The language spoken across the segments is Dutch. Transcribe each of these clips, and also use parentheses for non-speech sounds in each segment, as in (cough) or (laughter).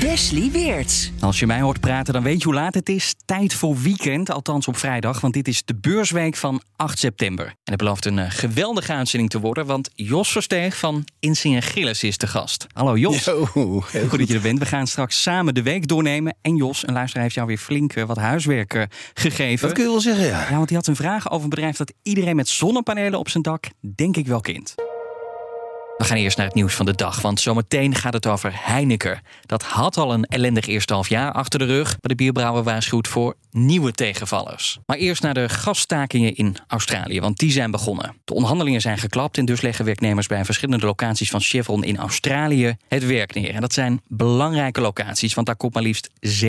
Wesley Weerts. Als je mij hoort praten, dan weet je hoe laat het is. Tijd voor weekend, althans op vrijdag, want dit is de beursweek van 8 september. En het belooft een uh, geweldige uitzending te worden, want Jos Versteeg van Insinger Gillis is de gast. Hallo Jos. Yo, Goed dat je er bent. We gaan straks samen de week doornemen. En Jos, een luisteraar, heeft jou weer flink uh, wat huiswerk uh, gegeven. Dat kun je wel zeggen, ja. Ja, want hij had een vraag over een bedrijf dat iedereen met zonnepanelen op zijn dak, denk ik wel kent. We gaan eerst naar het nieuws van de dag, want zometeen gaat het over Heineken. Dat had al een ellendig eerste half jaar achter de rug, maar de bierbrouwer waarschuwt voor nieuwe tegenvallers. Maar eerst naar de gasstakingen in Australië, want die zijn begonnen. De onderhandelingen zijn geklapt en dus leggen werknemers bij verschillende locaties van Chevron in Australië het werk neer. En dat zijn belangrijke locaties, want daar komt maar liefst 7%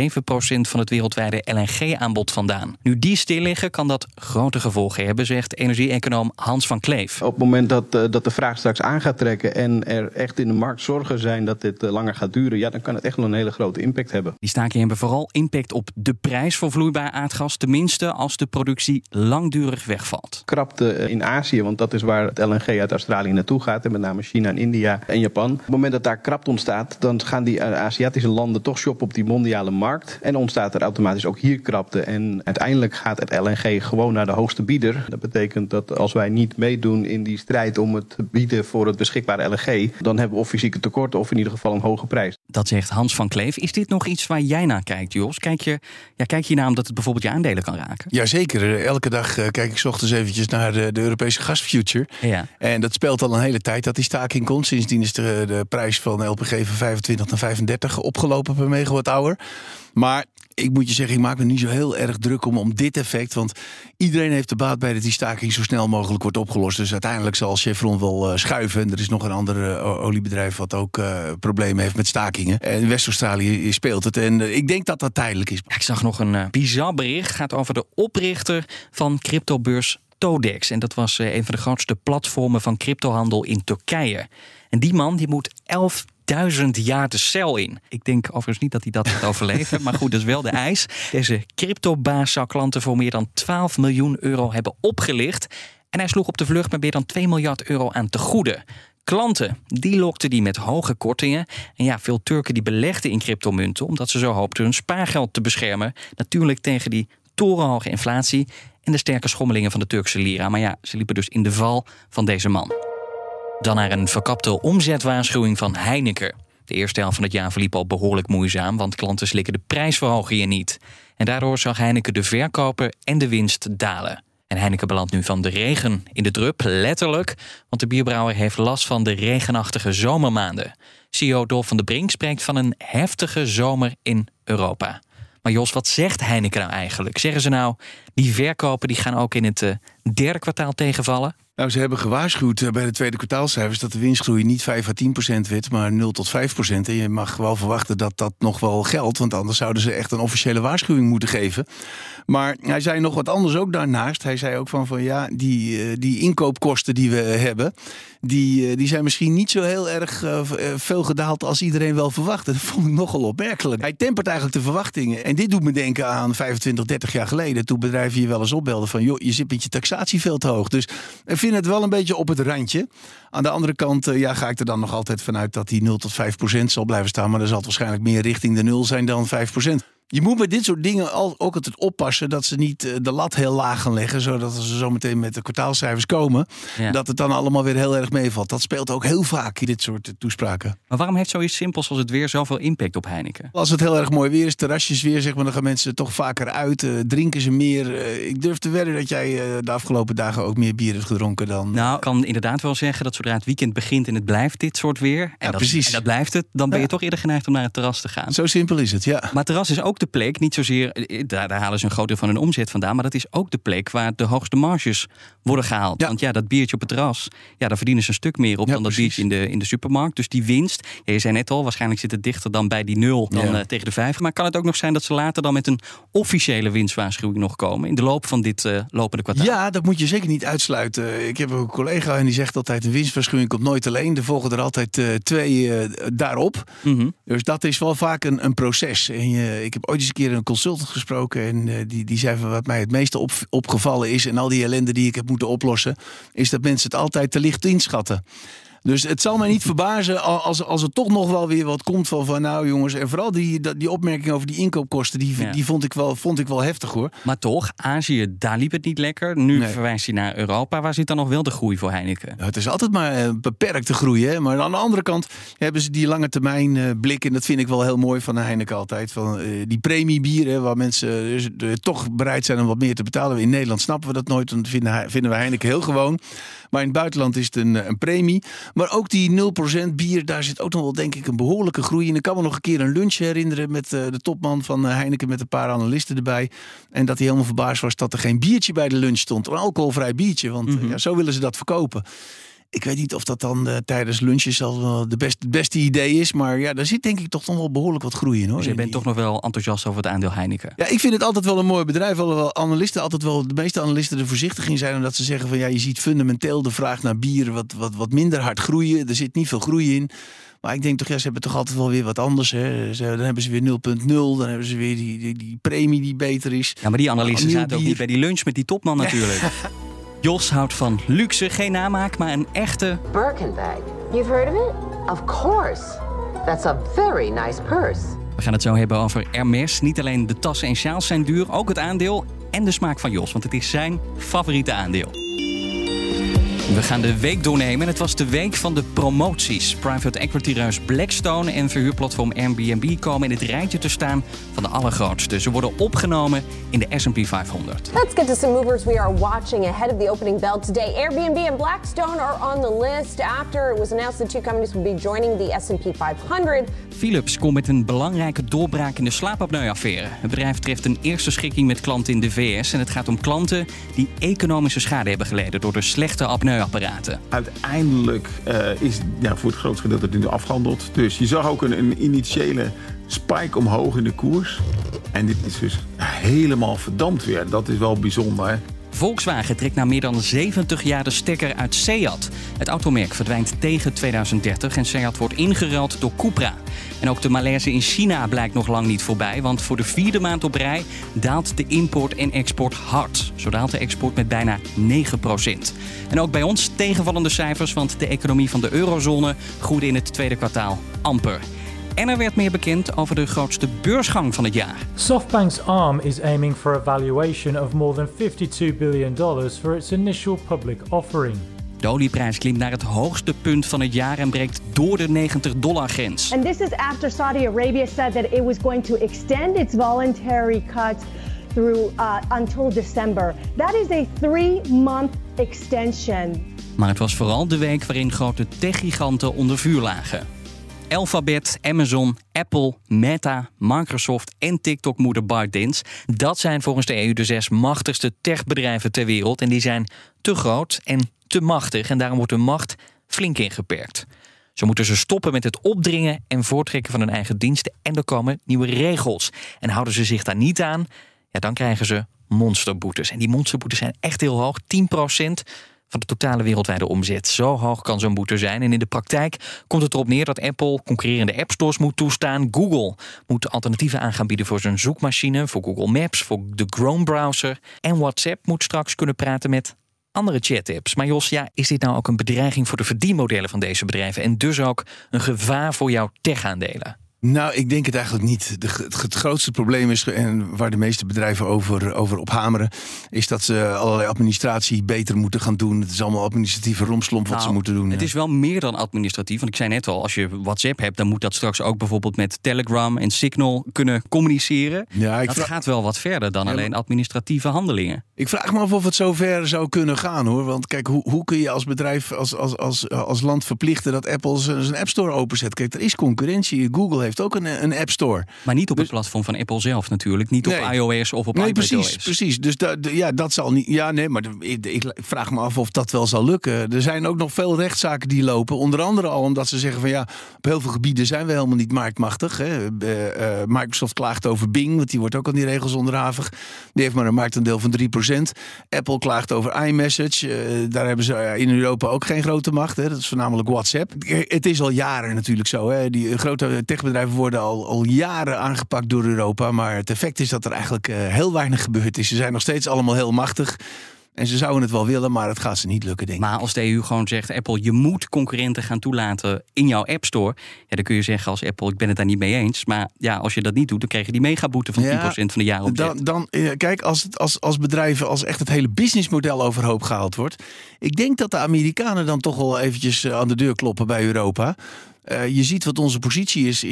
van het wereldwijde LNG-aanbod vandaan. Nu die stil liggen, kan dat grote gevolgen hebben, zegt energie-econoom Hans van Kleef. Op het moment dat, uh, dat de vraag straks aan gaat trekken en er echt in de markt zorgen zijn dat dit langer gaat duren, ja, dan kan het echt wel een hele grote impact hebben. Die stakingen hebben vooral impact op de prijs voor vloeibaar aardgas, tenminste als de productie langdurig wegvalt. Krapte in Azië, want dat is waar het LNG uit Australië naartoe gaat, en met name China en India en Japan. Op het moment dat daar krapte ontstaat, dan gaan die Aziatische landen toch shoppen op die mondiale markt en ontstaat er automatisch ook hier krapte. En uiteindelijk gaat het LNG gewoon naar de hoogste bieder. Dat betekent dat als wij niet meedoen in die strijd om het bieden voor het beschikbaar LNG, dan hebben we of fysieke tekorten of in ieder geval een hoge prijs. Dat zegt Hans van Kleef. Is dit nog iets waar jij naar kijkt, Jos? Kijk je, ja, kijk je naar omdat het bijvoorbeeld je aandelen kan raken? Jazeker. Elke dag uh, kijk ik s ochtends eventjes naar de, de Europese gasfuture. Ja. En dat speelt al een hele tijd dat die staking komt. Sindsdien is de, de prijs van LPG van 25 naar 35 opgelopen per megawatt-hour. Maar ik moet je zeggen, ik maak me niet zo heel erg druk om, om dit effect. Want iedereen heeft de baat bij dat die staking zo snel mogelijk wordt opgelost. Dus uiteindelijk zal Chevron wel uh, schuiven. En er is nog een ander uh, oliebedrijf wat ook uh, problemen heeft met stakingen. En West-Australië speelt het. En ik denk dat dat tijdelijk is. Ik zag nog een bizar bericht. gaat over de oprichter van cryptobeurs Todex. En dat was een van de grootste platformen van cryptohandel in Turkije. En die man die moet 11 duizend jaar de cel in. Ik denk overigens niet dat hij dat gaat overleven, (laughs) maar goed, dat is wel de eis. Deze cryptobaas zou klanten voor meer dan 12 miljoen euro hebben opgelicht. En hij sloeg op de vlucht met meer dan 2 miljard euro aan te goede. Klanten, die lokten die met hoge kortingen. En ja, veel Turken die belegden in cryptomunten... omdat ze zo hoopten hun spaargeld te beschermen. Natuurlijk tegen die torenhoge inflatie... en de sterke schommelingen van de Turkse lira. Maar ja, ze liepen dus in de val van deze man. Dan naar een verkapte omzetwaarschuwing van Heineken. De eerste helft van het jaar verliep al behoorlijk moeizaam, want klanten slikken de prijsverhogingen niet. En daardoor zag Heineken de verkoper en de winst dalen. En Heineken belandt nu van de regen in de drup, letterlijk, want de bierbrouwer heeft last van de regenachtige zomermaanden. CEO Dolf van de Brink spreekt van een heftige zomer in Europa. Maar Jos, wat zegt Heineken nou eigenlijk? Zeggen ze nou, die verkopen die gaan ook in het uh, derde kwartaal tegenvallen? Nou, ze hebben gewaarschuwd bij de tweede kwartaalcijfers dat de winstgroei niet 5 à 10 procent werd, maar 0 tot 5 procent. En je mag wel verwachten dat dat nog wel geldt, want anders zouden ze echt een officiële waarschuwing moeten geven. Maar hij zei nog wat anders ook daarnaast. Hij zei ook van, van ja, die, die inkoopkosten die we hebben, die, die zijn misschien niet zo heel erg veel gedaald als iedereen wel verwachtte. Dat vond ik nogal opmerkelijk. Hij tempert eigenlijk de verwachtingen. En dit doet me denken aan 25, 30 jaar geleden, toen bedrijven je wel eens opbelden van, joh, je zit met je taxatie veel te hoog. Dus vind het wel een beetje op het randje. Aan de andere kant uh, ja, ga ik er dan nog altijd vanuit dat die 0 tot 5 procent zal blijven staan. Maar dan zal het waarschijnlijk meer richting de 0 zijn dan 5 procent. Je moet bij dit soort dingen ook altijd oppassen dat ze niet de lat heel laag gaan leggen. Zodat als ze zometeen met de kwartaalcijfers komen, ja. dat het dan allemaal weer heel erg meevalt. Dat speelt ook heel vaak in dit soort toespraken. Maar waarom heeft zoiets simpels als het weer zoveel impact op Heineken? Als het heel erg mooi weer is, terrasjes weer, zeg maar, dan gaan mensen toch vaker uit. Uh, drinken ze meer. Ik durf te wedden dat jij de afgelopen dagen ook meer bier hebt gedronken dan. Nou, ik kan inderdaad wel zeggen dat zodra het weekend begint en het blijft dit soort weer. En ja, dat, precies. En dat blijft het, dan ben je Ja. toch eerder geneigd om naar het terras te gaan. Zo simpel is het, ja. Maar het terras is ook de plek, niet zozeer, eh, daar, daar halen ze een groot deel van hun omzet vandaan, maar dat is ook de plek waar de hoogste marges worden gehaald. Ja. Want ja, dat biertje op het terras, ja, daar verdienen ze een stuk meer op Ja, dan dat biertje in de, in de supermarkt. Dus die winst, ja, je zei net al, waarschijnlijk zit het dichter dan bij die nul dan eh, tegen de vijf. Maar kan het ook nog zijn dat ze later dan met een officiële winstwaarschuwing nog komen in de loop van dit eh, lopende kwartaal? Ja, dat moet je zeker niet uitsluiten. Ik heb een collega en die zegt altijd: een winstwaarschuwing komt nooit alleen. Er volgen er altijd eh, twee eh, daarop. Mhm. Dus dat is wel vaak een, een proces. En je, ik heb ooit eens een keer een consultant gesproken. En eh, die, die zei van wat mij het meeste op, opgevallen is. En al die ellende die ik heb moeten oplossen. Is dat mensen het altijd te licht inschatten. Dus het zal mij niet verbazen als, als er toch nog wel weer wat komt van, van nou jongens. En vooral die, die opmerking over die inkoopkosten. Die, Ja. die vond, ik wel, vond ik wel heftig hoor. Maar toch, Azië, daar liep het niet lekker. Nu Nee. verwijst hij naar Europa. Waar zit dan nog wel de groei voor Heineken? Ja, Het is altijd maar eh, beperkte groei. Hè? Maar aan de andere kant hebben ze die lange termijn eh, blik. En dat vind ik wel heel mooi van Heineken altijd. Van, eh, die premiebieren waar mensen dus, toch bereid zijn om wat meer te betalen. In Nederland snappen we dat nooit. Want vinden, vinden we Heineken heel gewoon. Maar in het buitenland is het een, een premie. Maar ook die 0% bier, daar zit ook nog wel denk ik een behoorlijke groei in. Ik kan me nog een keer een lunch herinneren met eh, de topman van eh, Heineken. Met een paar analisten erbij. En dat hij helemaal verbaasd was dat er geen biertje bij de lunch stond. Een alcoholvrij biertje. Want eh, ja, zo willen ze dat verkopen. Ik weet niet of dat dan eh, tijdens lunches al wel de best, het beste idee is. Maar ja, daar zit denk ik toch nog wel behoorlijk wat groei in hoor. Dus je bent toch nog wel enthousiast over het aandeel Heineken? Ja, ik vind het altijd wel een mooi bedrijf. Alhoewel analisten altijd wel, de meeste analisten er voorzichtig in zijn. Omdat ze zeggen van ja, je ziet fundamenteel de vraag naar bier wat, wat, wat minder hard groeien. Er zit niet veel groei in. Maar ik denk toch, ja, ze hebben toch altijd wel weer wat anders. Hè. Ze, dan hebben ze weer 0.0. Dan hebben ze weer die, die, die premie die beter is. Ja, maar die analisten zaten ook niet bij die lunch met die topman natuurlijk. (laughs) Jos houdt van luxe, geen namaak, maar een echte... Birkin bag. You've heard of it? Of course. That's a very nice purse. We gaan het zo hebben over Hermes. Niet alleen de tassen en sjaals zijn duur, ook het aandeel en de smaak van Jos. Want het is zijn favoriete aandeel. We gaan de week doornemen en het was de week van de promoties. Private equity reus Blackstone en verhuurplatform Airbnb komen in het rijtje te staan van de allergrootste. Ze worden opgenomen in de S&P 500. Let's get to some movers we are watching ahead of the opening bell today. Airbnb and Blackstone are on the list after it was announced the two companies would be joining the S&P 500. Philips komt met een belangrijke doorbraak in de slaapapneu-affaire. Het bedrijf treft een eerste schikking met klanten in de VS. En het gaat om klanten die economische schade hebben geleden door de slechte uiteindelijk eh, is ja, voor het grootste gedeelte nu afgehandeld. Dus je zag ook een, een initiële spike omhoog in de koers. En dit is dus helemaal verdampt weer. Dat is wel bijzonder. Volkswagen trekt na meer dan 70 jaar de stekker uit Seat. Het automerk verdwijnt tegen 2030 en Seat wordt ingeruild door Cupra. En ook de malaise in China blijkt nog lang niet voorbij, want voor de vierde maand op rij daalt de import en export hard. Zo daalt de export met bijna 9%. En ook bij ons tegenvallende cijfers, want de economie van de eurozone groeide in het tweede kwartaal amper. En er werd meer bekend over de grootste beursgang van het jaar. SoftBank's ARM is aiming for a valuation of more than $52 billion for its initial public offering. De olieprijs klimt naar het hoogste punt van het jaar en breekt door de 90 dollar grens. And this is after Saudi Arabia said that it was going to extend its voluntary cut through uh, until December. That is a three-month extension. Maar het was vooral de week waarin grote techgiganten onder vuur lagen. Alphabet, Amazon, Apple, Meta, Microsoft en TikTok-moeder ByteDance. Dat zijn volgens de EU de zes machtigste techbedrijven ter wereld. En die zijn te groot en te machtig. En daarom wordt hun macht flink ingeperkt. Zo moeten ze stoppen met het opdringen en voortrekken van hun eigen diensten. En er komen nieuwe regels. En houden ze zich daar niet aan, ja, dan krijgen ze monsterboetes. En die monsterboetes zijn echt heel hoog. 10% van de totale wereldwijde omzet. Zo hoog kan zo'n boete zijn. En in de praktijk komt het erop neer dat Apple concurrerende appstores moet toestaan. Google moet alternatieven aan gaan bieden voor zijn zoekmachine, voor Google Maps, voor de Chrome-browser. En WhatsApp moet straks kunnen praten met andere chat-apps. Maar Jos, ja, is dit nou ook een bedreiging voor de verdienmodellen van deze bedrijven? En dus ook een gevaar voor jouw tech-aandelen? Nou, ik denk het eigenlijk niet. De, het, het grootste probleem is, en waar de meeste bedrijven over, over ophameren, is dat ze allerlei administratie beter moeten gaan doen. Het is allemaal administratieve romslomp wat Nou, ze moeten doen. Het ja. is wel meer dan administratief. Want ik zei net al, als je WhatsApp hebt, dan moet dat straks ook bijvoorbeeld met Telegram en Signal kunnen communiceren. Ja, ik dat vraag- gaat wel wat verder dan Ja, alleen administratieve handelingen. Ik vraag me af of het zo ver zou kunnen gaan hoor. Want kijk, hoe, hoe kun je als bedrijf, als, als, als, als land verplichten dat Apple zijn zijn App Store openzet? Kijk, er is concurrentie. Google heeft heeft ook een, een App Store. Maar niet op het platform van Apple zelf natuurlijk. Niet op iOS of op Nee, iPadOS. precies, precies. Dus da, ja, dat zal niet. Ja, nee, maar ik, ik vraag me af of dat wel zal lukken. Er zijn ook nog veel rechtszaken die lopen. Onder andere al omdat ze zeggen van ja, op heel veel gebieden zijn we helemaal niet marktmachtig. Hè. Eh, Microsoft klaagt over Bing, want die wordt ook aan die regels onderhavig. Die heeft maar een marktaandeel van 3%. Apple klaagt over iMessage. Eh, daar hebben ze eh, in Europa ook geen grote macht. Hè. Dat is voornamelijk WhatsApp. Het is al jaren natuurlijk zo. Hè. Die grote techbedrijven worden al, al jaren aangepakt door Europa. Maar het effect is dat er eigenlijk eh, heel weinig gebeurd is. Ze zijn nog steeds allemaal heel machtig. En ze zouden het wel willen, maar het gaat ze niet lukken, denk ik. Maar als de EU gewoon zegt, Apple, je moet concurrenten gaan toelaten in jouw App Store. Ja, dan kun je zeggen als Apple, ik ben het daar niet mee eens. Maar ja, als je dat niet doet, dan krijg je die megaboete van 10% van de jaaropzet. Dan, dan, eh, kijk, als, het, als, als bedrijven, als echt het hele businessmodel overhoop gehaald wordt. Ik denk dat de Amerikanen dan toch wel eventjes eh, aan de deur kloppen bij Europa. Eh, je ziet wat onze positie is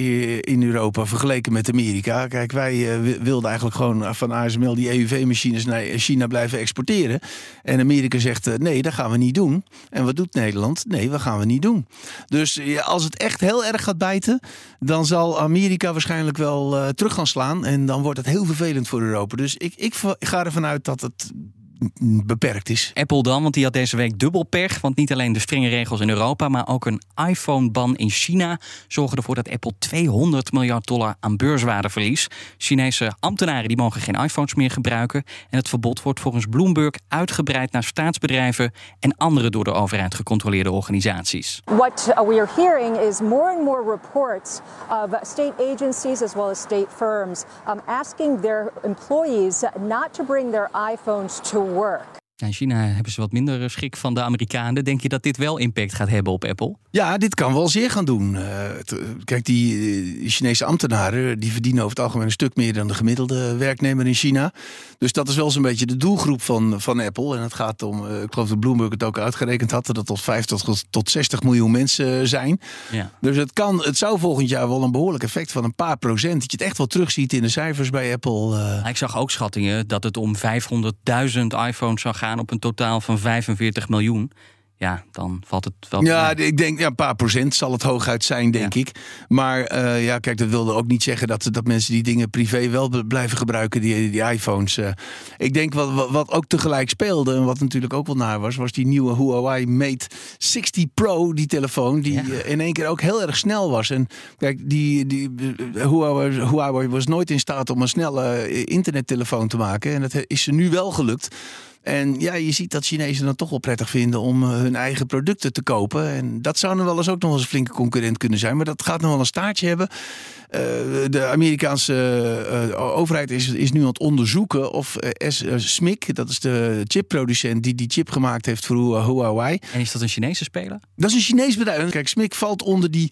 in Europa vergeleken met Amerika. Kijk, wij eh, wi- wilden eigenlijk gewoon van ASML die EUV-machines naar China blijven exporteren. En Amerika zegt eh, nee, dat gaan we niet doen. En wat doet Nederland? Nee, dat gaan we niet doen. Dus als het echt heel erg gaat bijten, dan zal Amerika waarschijnlijk wel terug gaan slaan. En dan wordt het heel vervelend voor Europa. Dus ik, ik ga ervan uit dat het beperkt is. Apple dan, want die had deze week dubbel pech. Want niet alleen de strenge regels in Europa, maar ook een iPhone-ban in China zorgen ervoor dat Apple 200 miljard dollar aan beurswaarde verliest. Chinese ambtenaren die mogen geen iPhones meer gebruiken. En het verbod wordt volgens Bloomberg uitgebreid naar staatsbedrijven en andere door de overheid gecontroleerde organisaties. What uh, we are hearing is more and more reports of state agencies as well as state firms um, asking their employees not to bring their iPhones to work. In China hebben ze wat minder schik van de Amerikanen. Denk je dat dit wel impact gaat hebben op Apple? Ja, dit kan wel zeer gaan doen. Eh, het- kijk, die, eh, Chinese ambtenaren die verdienen over het algemeen een stuk meer dan de gemiddelde werknemer in China. Dus dat is wel zo'n beetje de doelgroep van, van Apple. En het gaat om, eh, ik geloof dat Bloomberg het ook uitgerekend had, dat het tot 50 tot, tot 60 miljoen mensen zijn. Ja. Dus het, kan, het zou volgend jaar wel een behoorlijk effect van een paar procent. Dat je het echt wel terugziet in de cijfers bij Apple. eh. Ik zag ook schattingen dat het om 500.000 iPhones zou gaan op een totaal van 45 miljoen. Ja, dan valt het wel. Ja, ik denk ja, een paar procent zal het hooguit zijn, denk ik. Maar eh, ja, kijk, dat wilde ook niet zeggen dat, dat mensen die dingen privé wel blijven gebruiken, die, die iPhones. eh. ik denk wat, wat, wat ook tegelijk speelde en wat natuurlijk ook wel naar was, was die nieuwe Huawei Mate 60 Pro, die telefoon, die eh, in één keer ook heel erg snel was. En kijk, die, die, Huawei, Huawei was nooit in staat om een snelle internettelefoon te maken. En dat is ze nu wel gelukt. En ja, je ziet dat Chinezen dan toch wel prettig vinden om eh, hun eigen producten te kopen. En dat zou dan wel eens ook nog eens een flinke concurrent kunnen zijn. Maar dat gaat nog wel een staartje hebben. Eh, de Amerikaanse eh, overheid is, is nu aan het onderzoeken of S, eh, SMIC, dat is de chipproducent die die chip gemaakt heeft voor Hua- Huawei. En is dat een Chinese speler? Dat is een Chinees bedrijf. Kijk, SMIC valt onder die,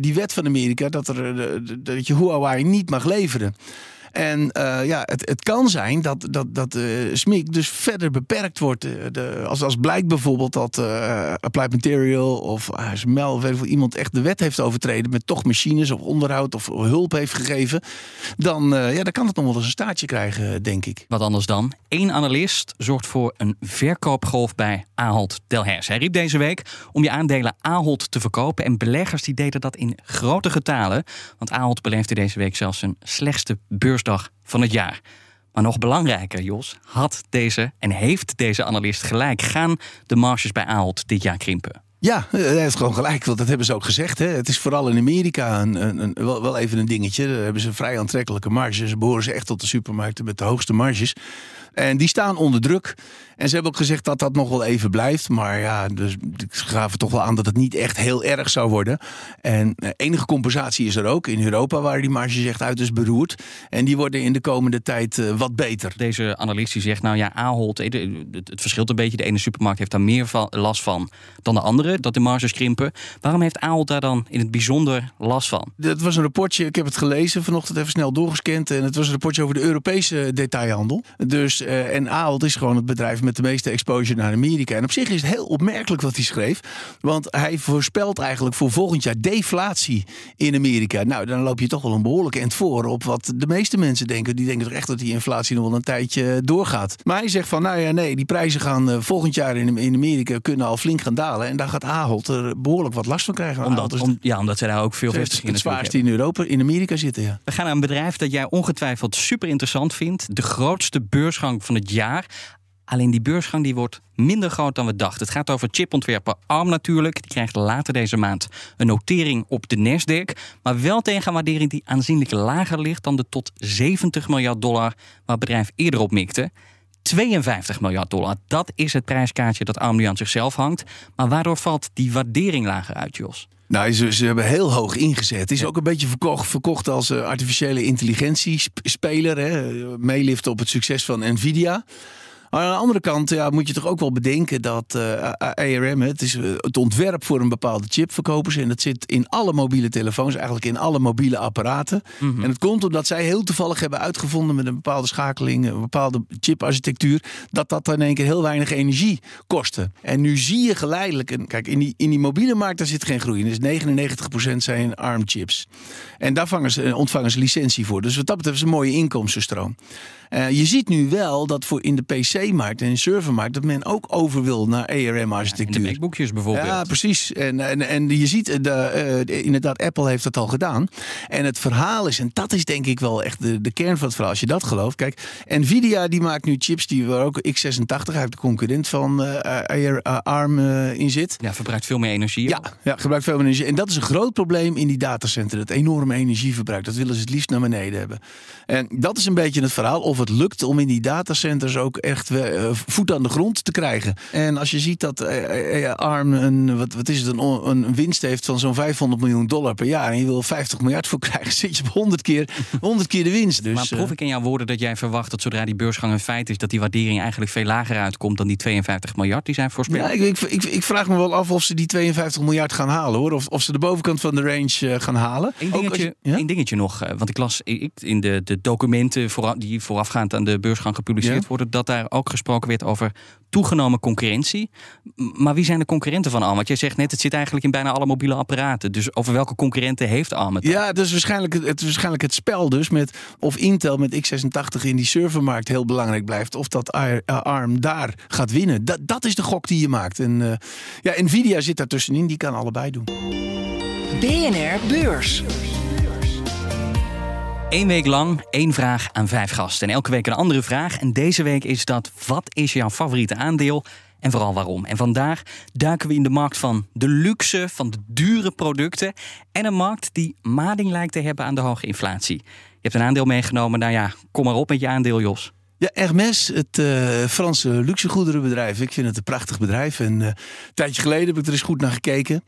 die wet van Amerika dat, er, dat je Huawei niet mag leveren. En eh, ja, het, het kan zijn dat, dat, dat eh SMIC dus verder beperkt wordt. Eh, de, als, als blijkt bijvoorbeeld dat Applied Material of ASML of iemand echt de wet heeft overtreden met toch machines of onderhoud of hulp heeft gegeven, dan, ja, dan kan het nog wel eens een staartje krijgen, denk ik. Wat anders dan? Eén analist zorgt voor een verkoopgolf bij Ahold Delhaize. Hij riep deze week om je aandelen Ahold te verkopen. En beleggers die deden dat in grote getalen. Want Ahold beleefde deze week zelfs zijn slechtste beursdag van het jaar. Maar nog belangrijker, Jos, had deze en heeft deze analist gelijk. Gaan de marges bij Ahold dit jaar krimpen? Ja, eh, hij heeft gewoon gelijk, want dat hebben ze ook gezegd. Hè. Het is vooral in Amerika een, een, wel, wel even een dingetje. Daar hebben ze vrij aantrekkelijke marges. Ze behoren ze echt tot de supermarkten met de hoogste marges. En die staan onder druk. En ze hebben ook gezegd dat dat nog wel even blijft. Maar ja, dus, ze gaven toch wel aan dat het niet echt heel erg zou worden. En eh, enige compensatie is er ook. In Europa waren die marges echt uiterst beroerd. En die worden in de komende tijd eh, wat beter. Deze analist die zegt, nou ja, Ahold, eh, het het verschilt een beetje. De ene supermarkt heeft daar meer van, last van dan de andere, dat de marges krimpen. Waarom heeft Ahold daar dan in het bijzonder last van? Dat was een rapportje, ik heb het gelezen vanochtend even snel doorgescand. En het was een rapportje over de Europese detailhandel. Dus eh, en Ahold is gewoon het bedrijf met de meeste exposure naar Amerika. En op zich is het heel opmerkelijk wat hij schreef. Want hij voorspelt eigenlijk voor volgend jaar deflatie in Amerika. Nou, dan loop je toch wel een behoorlijk eind voor op wat de meeste mensen denken. Die denken toch echt dat die inflatie nog wel een tijdje doorgaat. Maar hij zegt van, nou ja, nee, die prijzen gaan eh, volgend jaar in, in Amerika kunnen al flink gaan dalen. En daar gaat Ahold er behoorlijk wat last van krijgen. Omdat, om, ja, omdat ze daar ook veel het, vestigingen het natuurlijk zwaarste in Europa, in Amerika zitten, ja. We gaan naar een bedrijf dat jij ongetwijfeld super interessant vindt. De grootste beursgang van het jaar. Alleen die beursgang die wordt minder groot dan we dachten. Het gaat over chipontwerper ARM natuurlijk. Die krijgt later deze maand een notering op de Nasdaq. Maar wel tegen een waardering die aanzienlijk lager ligt dan de tot 70 miljard dollar waar het bedrijf eerder op mikte. 52 miljard dollar. Dat is het prijskaartje dat ARM nu aan zichzelf hangt. Maar waardoor valt die waardering lager uit, Jos? Nou, ze, ze hebben heel hoog ingezet. Het is ook een beetje verkocht, verkocht als uh, artificiële intelligentiespeler. Hè? Meeliften op het succes van Nvidia. Maar aan de andere kant ja, moet je toch ook wel bedenken dat uh, ARM, het is het ontwerp voor een bepaalde chip verkopen ze. En dat zit in alle mobiele telefoons, eigenlijk in alle mobiele apparaten. Mm -hmm. En het komt omdat zij heel toevallig hebben uitgevonden met een bepaalde schakeling, een bepaalde chiparchitectuur, dat dat dan in één keer heel weinig energie kostte. En nu zie je geleidelijk, en kijk, in die, in die mobiele markt daar zit geen groei in. Dus 99% zijn ARM chips. En daar vangen ze, ontvangen ze licentie voor. Dus wat dat betreft is een mooie inkomstenstroom. Uh, je ziet nu wel dat voor in de PC-markt en de servermarkt dat men ook over wil naar ARM-architectuur. Ja, de MacBookjes bijvoorbeeld. Ja, precies. En, en, en je ziet, de, uh, inderdaad, Apple heeft dat al gedaan. En het verhaal is, en dat is denk ik wel echt de, de kern van het verhaal, als je dat gelooft. Kijk, Nvidia die maakt nu chips die waar ook x86, heeft de concurrent van uh, ARM in zit. Ja, verbruikt veel meer energie. Ja, ja, gebruikt veel meer energie. En dat is een groot probleem in die datacenter. Het enorme energieverbruik. Dat willen ze het liefst naar beneden hebben. En dat is een beetje het verhaal. Of het lukt om in die datacenters ook echt voet aan de grond te krijgen. En als je ziet dat uh, ARM een, wat, wat is het, een, een winst heeft van zo'n 500 miljoen dollar per jaar en je wil 50 miljard voor krijgen, (laughs) zit je op 100 keer, 100 keer de winst. Dus, maar proef ik in jouw woorden dat jij verwacht dat zodra die beursgang een feit is, dat die waardering eigenlijk veel lager uitkomt dan die 52 miljard die zijn voorspeld? Ja, ik, ik, ik, ik vraag me wel af of ze die 52 miljard gaan halen hoor. Of, of ze de bovenkant van de range gaan halen. Eén dingetje, je, ja? één dingetje nog, want ik las ik, in de, de documenten die voorafgaand aan de beursgang gepubliceerd ja? worden, dat daar ook gesproken werd over toegenomen concurrentie. Maar wie zijn de concurrenten van ARM? Want jij zegt net, het zit eigenlijk in bijna alle mobiele apparaten. Dus over welke concurrenten heeft ARM het? Ja, dat is waarschijnlijk het, is waarschijnlijk het spel dus met of Intel met x86 in die servermarkt heel belangrijk blijft, of dat ARM daar gaat winnen. Dat, dat is de gok die je maakt. En uh, ja, Nvidia zit daar tussenin, die kan allebei doen. BNR Beurs. Eén week lang één vraag aan vijf gasten. En elke week een andere vraag. En deze week is dat: wat is jouw favoriete aandeel? En vooral waarom? En vandaag duiken we in de markt van de luxe, van de dure producten. En een markt die mading lijkt te hebben aan de hoge inflatie. Je hebt een aandeel meegenomen. Nou ja, kom maar op met je aandeel, Jos. Ja, Hermes, het uh, Franse luxegoederenbedrijf. Ik vind het een prachtig bedrijf. En uh, een tijdje geleden heb ik er eens goed naar gekeken.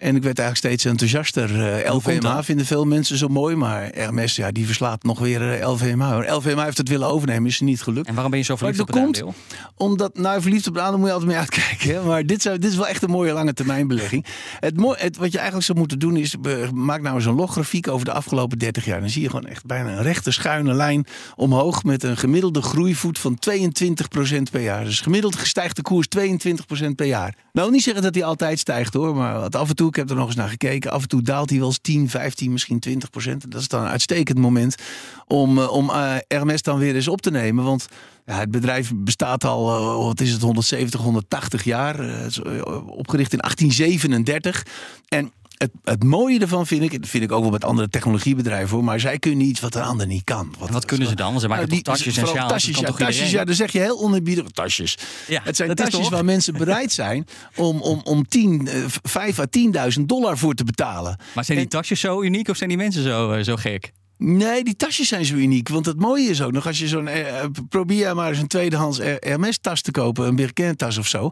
En ik werd eigenlijk steeds enthousiaster. Uh, LVMH vinden veel mensen zo mooi, maar Hermes ja, die verslaat nog weer uh, LVMH. LVMH heeft het willen overnemen, is niet gelukt. En waarom ben je zo verliefd op het komt, aandeel? Omdat, nou verliefd op het aandeel moet je altijd mee uitkijken. Hè? Maar dit, zou, dit is wel echt een mooie lange termijn belegging. (laughs) Het, het, wat je eigenlijk zou moeten doen is, maak nou eens een loggrafiek over de afgelopen 30 jaar. Dan zie je gewoon echt bijna een rechte schuine lijn omhoog met een gemiddelde groeivoet van 22% per jaar. Dus gemiddeld stijgt de koers 22% per jaar. Nou, niet zeggen dat hij altijd stijgt hoor, maar af en toe ik heb er nog eens naar gekeken. Af en toe daalt hij wel eens 10, 15, misschien 20 procent. Dat is dan een uitstekend moment om, uh, om uh, Hermes dan weer eens op te nemen. Want ja, het bedrijf bestaat al, uh, wat is het, 170, 180 jaar. opgericht in 1837. En het, het mooie ervan vind ik, dat vind ik ook wel met andere technologiebedrijven hoor, maar zij kunnen iets wat een ander niet kan. Wat, en wat kunnen ze dan? Ze maken nou, die, tasjes en sjaals. Tasjes, ja, tasjes, ja, dan zeg je heel oneerbiedig. Tasjes. Ja, het zijn tasjes waar mensen bereid zijn om, om, om 10, 5 à 10.000 dollar voor te betalen. Maar zijn die en, tasjes zo uniek of zijn die mensen zo, zo gek? Nee, die tasjes zijn zo uniek. Want het mooie is ook nog, als je zo'n. Eh, probeer maar eens een tweedehands Hermes-tas te kopen, een Birkin-tas of zo.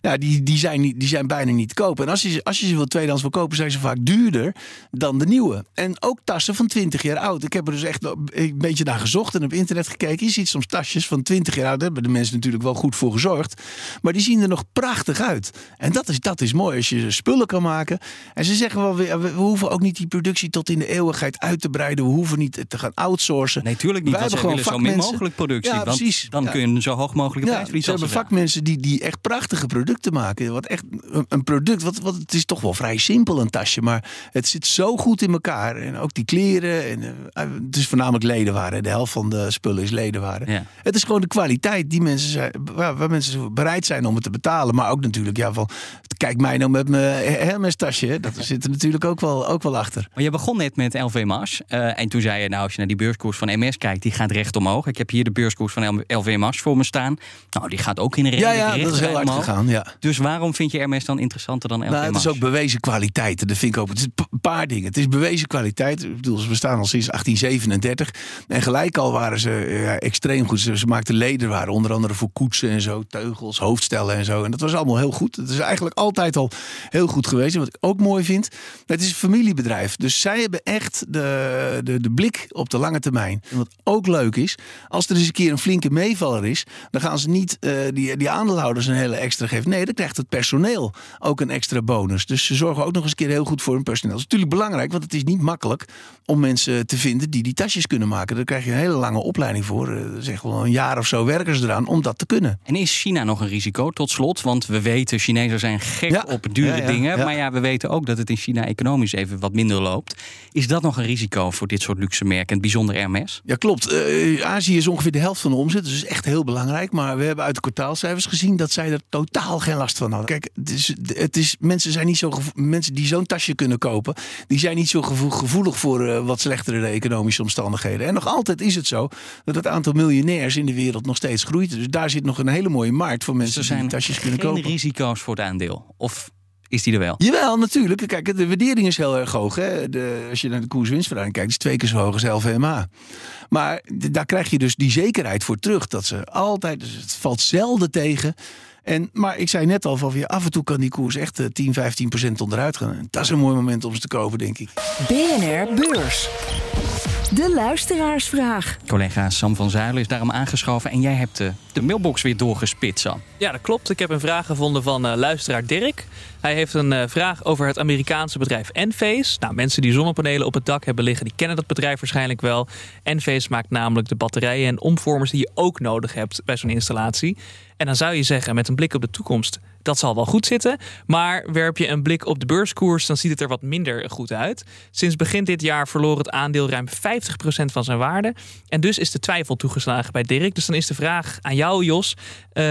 Ja, die, die, zijn die zijn bijna niet te kopen. En als je, als je ze wil tweedehands wil kopen, zijn ze vaak duurder dan de nieuwe. En ook tassen van 20 jaar oud. Ik heb er dus echt een beetje naar gezocht en op internet gekeken. Je ziet soms tasjes van 20 jaar oud. Daar hebben de mensen natuurlijk wel goed voor gezorgd. Maar die zien er nog prachtig uit. En dat is, dat is mooi als je spullen kan maken. En ze zeggen wel weer, we hoeven ook niet die productie tot in de eeuwigheid uit te breiden. We hoeven hoeven niet te gaan outsourcen. Nee, tuurlijk niet. Wij want hebben gewoon willen zo min mogelijk productie. Ja, want precies. dan Ja. kun je zo hoog mogelijke prijs Ja, ze als hebben vakmensen die, die echt prachtige producten maken. Wat echt een, product, wat, wat, het is toch wel vrij simpel een tasje, maar het zit zo goed in elkaar. En ook die kleren. En, eh, het is voornamelijk ledenwaren. De helft van de spullen is ledenwaren. Ja. Het is gewoon de kwaliteit die mensen zijn, waar, waar mensen bereid zijn om het te betalen. Maar ook natuurlijk, ja, van kijk mij nou met mijn Hermes tasje. Dat zit er natuurlijk ook wel, ook wel achter. Maar je begon net met LV Mars. eh, en toen zei je, nou, als je naar die beurskoers van MS kijkt, die gaat recht omhoog. Ik heb hier de beurskoers van LV Mars voor me staan. Nou, die gaat ook in de Ja, ja, dat is heel hard omhoog. gegaan. Ja. Dus waarom vind je MS dan interessanter dan LV Nou, het is ook bewezen kwaliteit. Dat vind ik ook. Het is een paar dingen. Het is bewezen kwaliteit. Ik bedoel, ze bestaan al sinds 1837. En gelijk al waren ze ja, extreem goed. Ze, ze maakten lederwaren, onder andere voor koetsen en zo, teugels, hoofdstellen en zo. En dat was allemaal heel goed. Het is eigenlijk altijd al heel goed geweest. En wat ik ook mooi vind, het is een familiebedrijf. Dus zij hebben echt de, de, de blik op de lange termijn. En wat ook leuk is, als er eens een keer een flinke meevaller is, dan gaan ze niet eh, die, die aandeelhouders een hele extra geven. Nee, dan krijgt het personeel ook een extra bonus. Dus ze zorgen ook nog eens een keer heel goed voor hun personeel. Dat is natuurlijk belangrijk, want het is niet makkelijk om mensen te vinden die die tasjes kunnen maken. Daar krijg je een hele lange opleiding voor. Eh, Zeg wel een jaar of zo werken ze eraan om dat te kunnen. En is China nog een risico tot slot? Want we weten, Chinezen zijn gek Ja. op dure Ja, ja, dingen. Maar ja, we weten ook dat het in China economisch even wat minder loopt. Is dat nog een risico voor dit soort luxe merken, en bijzonder Hermes? Ja, klopt. Eh, Azië is ongeveer de helft van de omzet. Dus is echt heel belangrijk. Maar we hebben uit de kwartaalcijfers gezien dat zij er totaal geen last van hadden. Kijk, het is, het is, mensen, zijn niet zo mensen die zo'n tasje kunnen kopen, die zijn niet zo gevo- gevoelig voor eh, wat slechtere economische omstandigheden. En nog altijd is het zo dat het aantal miljonairs in de wereld nog steeds groeit. Dus daar zit nog een hele mooie markt voor mensen Dus die zijn tasjes kunnen geen kopen. risico's voor het aandeel? Of is die er wel? Jawel, natuurlijk. Kijk, de waardering is heel erg hoog. Hè? De, als je naar de koers-winstverhouding kijkt, is twee keer zo hoog als LVMA. Maar daar krijg je dus die zekerheid voor terug. Dat ze altijd, dus het valt zelden tegen. En, maar ik zei net al, van, ja, af en toe kan die koers echt eh, 10, 15 procent onderuit gaan. En dat is een mooi moment om ze te kopen, denk ik. BNR Beurs. De luisteraarsvraag. Collega Sam van Zuilen is daarom aangeschoven en jij hebt de, de mailbox weer doorgespit, Sam. Ja, dat klopt. Ik heb een vraag gevonden van eh, luisteraar Dirk. Hij heeft een eh, vraag over het Amerikaanse bedrijf Enphase. Nou, mensen die zonnepanelen op het dak hebben liggen, die kennen dat bedrijf waarschijnlijk wel. Enphase maakt namelijk de batterijen en omvormers die je ook nodig hebt bij zo'n installatie. En dan zou je zeggen, met een blik op de toekomst, dat zal wel goed zitten. Maar werp je een blik op de beurskoers, dan ziet het er wat minder goed uit. Sinds begin dit jaar verloor het aandeel ruim 50% van zijn waarde. En dus is de twijfel toegeslagen bij Dirk. Dus dan is de vraag aan jou, Jos. eh,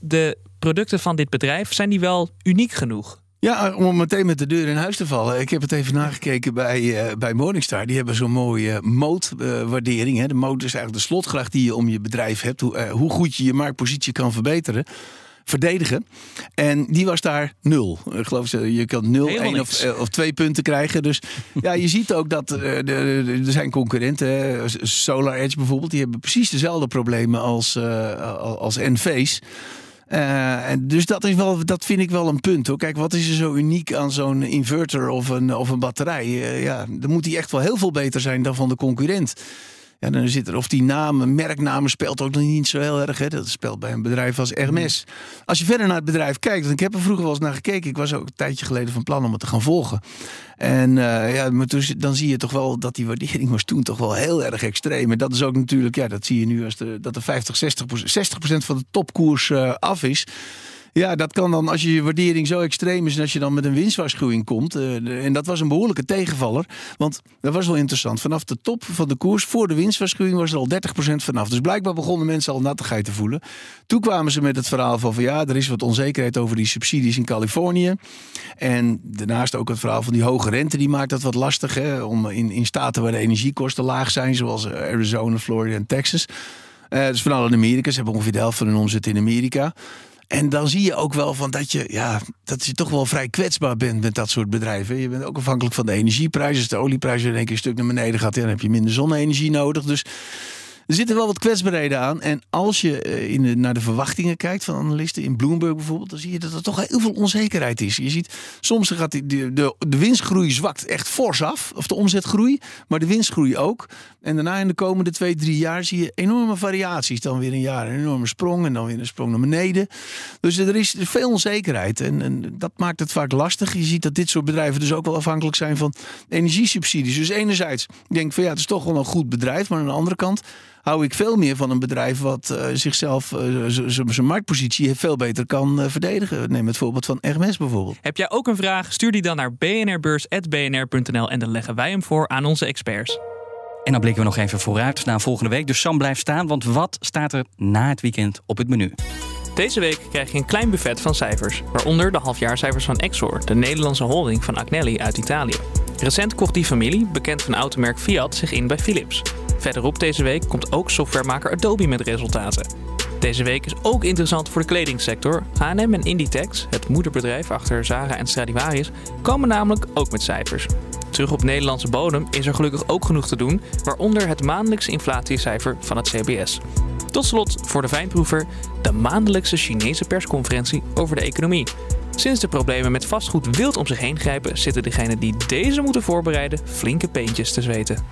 de producten van dit bedrijf, zijn die wel uniek genoeg? Ja, om meteen met de deur in huis te vallen. Ik heb het even nagekeken bij, eh, bij Morningstar. Die hebben zo'n mooie mootwaardering. hè. de moot is eigenlijk de slotgracht die je om je bedrijf hebt. Hoe, eh, hoe goed je je marktpositie kan verbeteren. Verdedigen. En die was daar nul. Ik geloof ze, je kan nul, één of, eh, of twee punten krijgen. Dus ja, je ziet ook dat eh, er zijn concurrenten. Solar Edge bijvoorbeeld. Die hebben precies dezelfde problemen als, eh, als Enphase. Eh, en dus dat, is wel, dat vind ik wel een punt. Hoor. Kijk, wat is er zo uniek aan zo'n inverter of een, of een batterij? Eh, ja, dan moet die echt wel heel veel beter zijn dan van de concurrent. Ja, dan zit er, of die namen, merknamen speelt ook nog niet zo heel erg. Hè. Dat speelt bij een bedrijf als Hermes. Als je verder naar het bedrijf kijkt, want ik heb er vroeger wel eens naar gekeken. Ik was ook een tijdje geleden van plan om het te gaan volgen. En eh, ja, maar toen, dan zie je toch wel dat die waardering was toen toch wel heel erg extreem. En dat is ook natuurlijk, ja, dat zie je nu als de, dat de 50, 60 60% van de topkoers eh, af is. Ja, dat kan dan als je waardering zo extreem is en als je dan met een winstwaarschuwing komt. eh, en dat was een behoorlijke tegenvaller. Want dat was wel interessant. Vanaf de top van de koers, voor de winstwaarschuwing, was er al 30% vanaf. Dus blijkbaar begonnen mensen al nattigheid te voelen. Toen kwamen ze met het verhaal van, van ja, er is wat onzekerheid over die subsidies in Californië. En daarnaast ook het verhaal van die hoge rente, die maakt dat wat lastig. Hè, om in, in staten waar de energiekosten laag zijn, zoals Arizona, Florida en Texas. Eh dus vooral in Amerika. Ze hebben ongeveer de helft van hun omzet in Amerika. En dan zie je ook wel van dat je, ja, dat je toch wel vrij kwetsbaar bent met dat soort bedrijven. Je bent ook afhankelijk van de energieprijs. Als de olieprijs weer één keer een stuk naar beneden gaat, dan heb je minder zonne-energie nodig. Dus er zitten wel wat kwetsbaarheden aan. En als je eh, in de, naar de verwachtingen kijkt van analisten, in Bloomberg bijvoorbeeld, dan zie je dat er toch heel veel onzekerheid is. Je ziet, soms gaat die, de, de, de winstgroei zwakt echt fors af, of de omzetgroei, maar de winstgroei ook. En daarna in de komende twee, drie jaar zie je enorme variaties. Dan weer een jaar een enorme sprong en dan weer een sprong naar beneden. Dus er is veel onzekerheid en, en dat maakt het vaak lastig. Je ziet dat dit soort bedrijven dus ook wel afhankelijk zijn van energiesubsidies. Dus enerzijds denk ik van ja, het is toch wel een goed bedrijf, maar aan de andere kant hou ik veel meer van een bedrijf wat uh, zichzelf, uh, zijn marktpositie veel beter kan uh, verdedigen. Neem het voorbeeld van Hermes bijvoorbeeld. Heb jij ook een vraag? Stuur die dan naar bnrbeurs.bnr.nl en dan leggen wij hem voor aan onze experts. En dan blikken we nog even vooruit naar volgende week. Dus Sam blijft staan, want wat staat er na het weekend op het menu? Deze week krijg je een klein buffet van cijfers, waaronder de halfjaarcijfers van Exor, de Nederlandse holding van Agnelli uit Italië. Recent kocht die familie, bekend van automerk Fiat, zich in bij Philips. Verderop deze week komt ook softwaremaker Adobe met resultaten. Deze week is ook interessant voor de kledingsector. H&M en Inditex, het moederbedrijf achter Zara en Stradivarius, komen namelijk ook met cijfers. Terug op Nederlandse bodem is er gelukkig ook genoeg te doen, waaronder het maandelijkse inflatiecijfer van het CBS. Tot slot voor de fijnproever de maandelijkse Chinese persconferentie over de economie. Sinds de problemen met vastgoed wild om zich heen grijpen, zitten degenen die deze moeten voorbereiden flinke peentjes te zweten.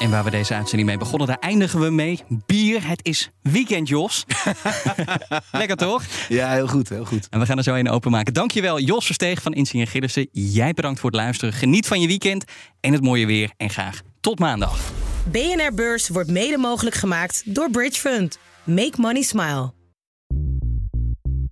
En waar we deze uitzending mee begonnen, daar eindigen we mee. Bier, het is weekend, Jos. (laughs) Lekker toch? Ja, heel goed, heel goed. En we gaan er zo een openmaken. Dankjewel, Jos Versteeg van Insinger Gillissen. Jij bedankt voor het luisteren. Geniet van je weekend en het mooie weer. En graag tot maandag. BNR Beurs wordt mede mogelijk gemaakt door Bridge Fund. Make money smile.